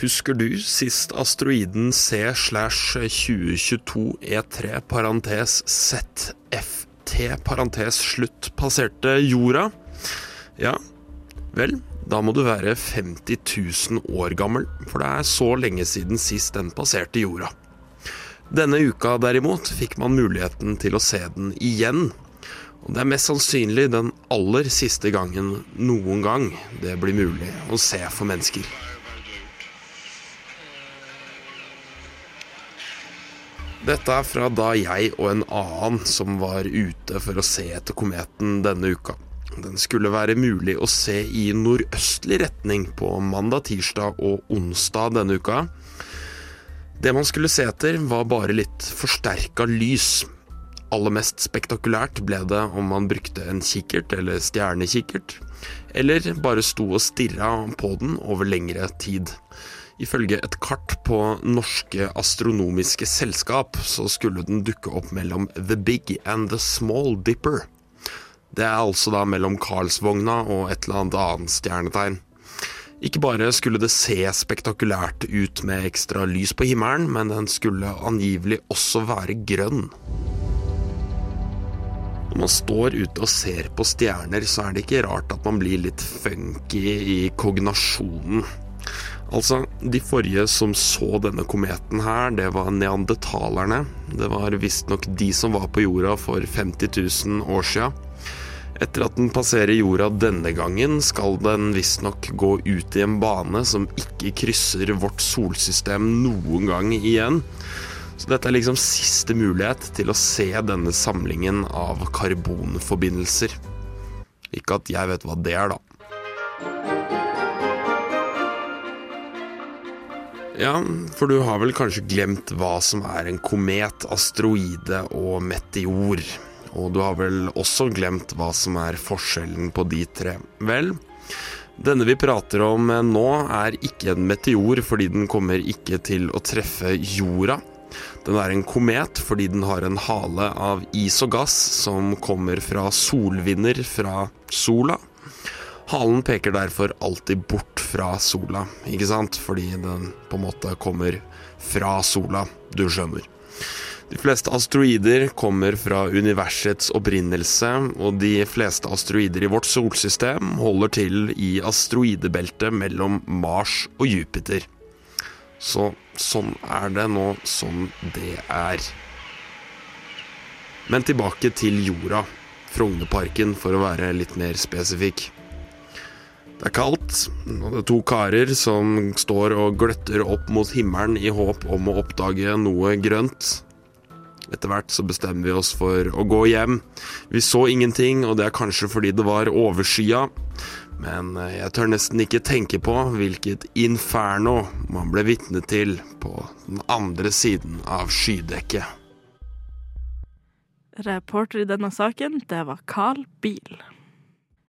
Husker du sist asteroiden C slash 2022 E3 parentes ZFT parentes slutt passerte jorda? Ja, vel, da må du være 50 000 år gammel, for det er så lenge siden sist den passerte jorda. Denne uka derimot fikk man muligheten til å se den igjen. Og det er mest sannsynlig den aller siste gangen noen gang det blir mulig å se for mennesker. Dette er fra da jeg og en annen som var ute for å se etter kometen denne uka. Den skulle være mulig å se i nordøstlig retning på mandag, tirsdag og onsdag denne uka. Det man skulle se etter, var bare litt forsterka lys. Aller mest spektakulært ble det om man brukte en kikkert eller stjernekikkert, eller bare sto og stirra på den over lengre tid. Ifølge et kart på Norske astronomiske selskap så skulle den dukke opp mellom The Big and The Small Dipper. Det er altså da mellom Karlsvogna og et eller annet annet stjernetegn. Ikke bare skulle det se spektakulært ut med ekstra lys på himmelen, men den skulle angivelig også være grønn. Når man står ute og ser på stjerner, så er det ikke rart at man blir litt funky i kognasjonen. Altså, de forrige som så denne kometen her, det var neandertalerne. Det var visstnok de som var på jorda for 50 000 år sia. Etter at den passerer jorda denne gangen, skal den visstnok gå ut i en bane som ikke krysser vårt solsystem noen gang igjen. Så dette er liksom siste mulighet til å se denne samlingen av karbonforbindelser. Ikke at jeg vet hva det er, da. Ja, for du har vel kanskje glemt hva som er en komet, asteroide og meteor. Og du har vel også glemt hva som er forskjellen på de tre. Vel, denne vi prater om nå er ikke en meteor fordi den kommer ikke til å treffe jorda. Den er en komet fordi den har en hale av is og gass som kommer fra solvinder fra sola. Halen peker derfor alltid bort fra sola, ikke sant? Fordi den på en måte kommer fra sola, du skjønner. De fleste asteroider kommer fra universets opprinnelse, og de fleste asteroider i vårt solsystem holder til i asteroidebeltet mellom Mars og Jupiter. Så sånn er det nå som det er. Men tilbake til jorda. Frognerparken, for å være litt mer spesifikk. Det er kaldt, og det er to karer som står og gløtter opp mot himmelen i håp om å oppdage noe grønt. Etter hvert så bestemmer vi oss for å gå hjem. Vi så ingenting, og det er kanskje fordi det var overskya. Men eh, jeg tør nesten ikke tenke på hvilket inferno man ble vitne til på den andre siden av skydekket. Reporter i denne saken, det var Carl Biel.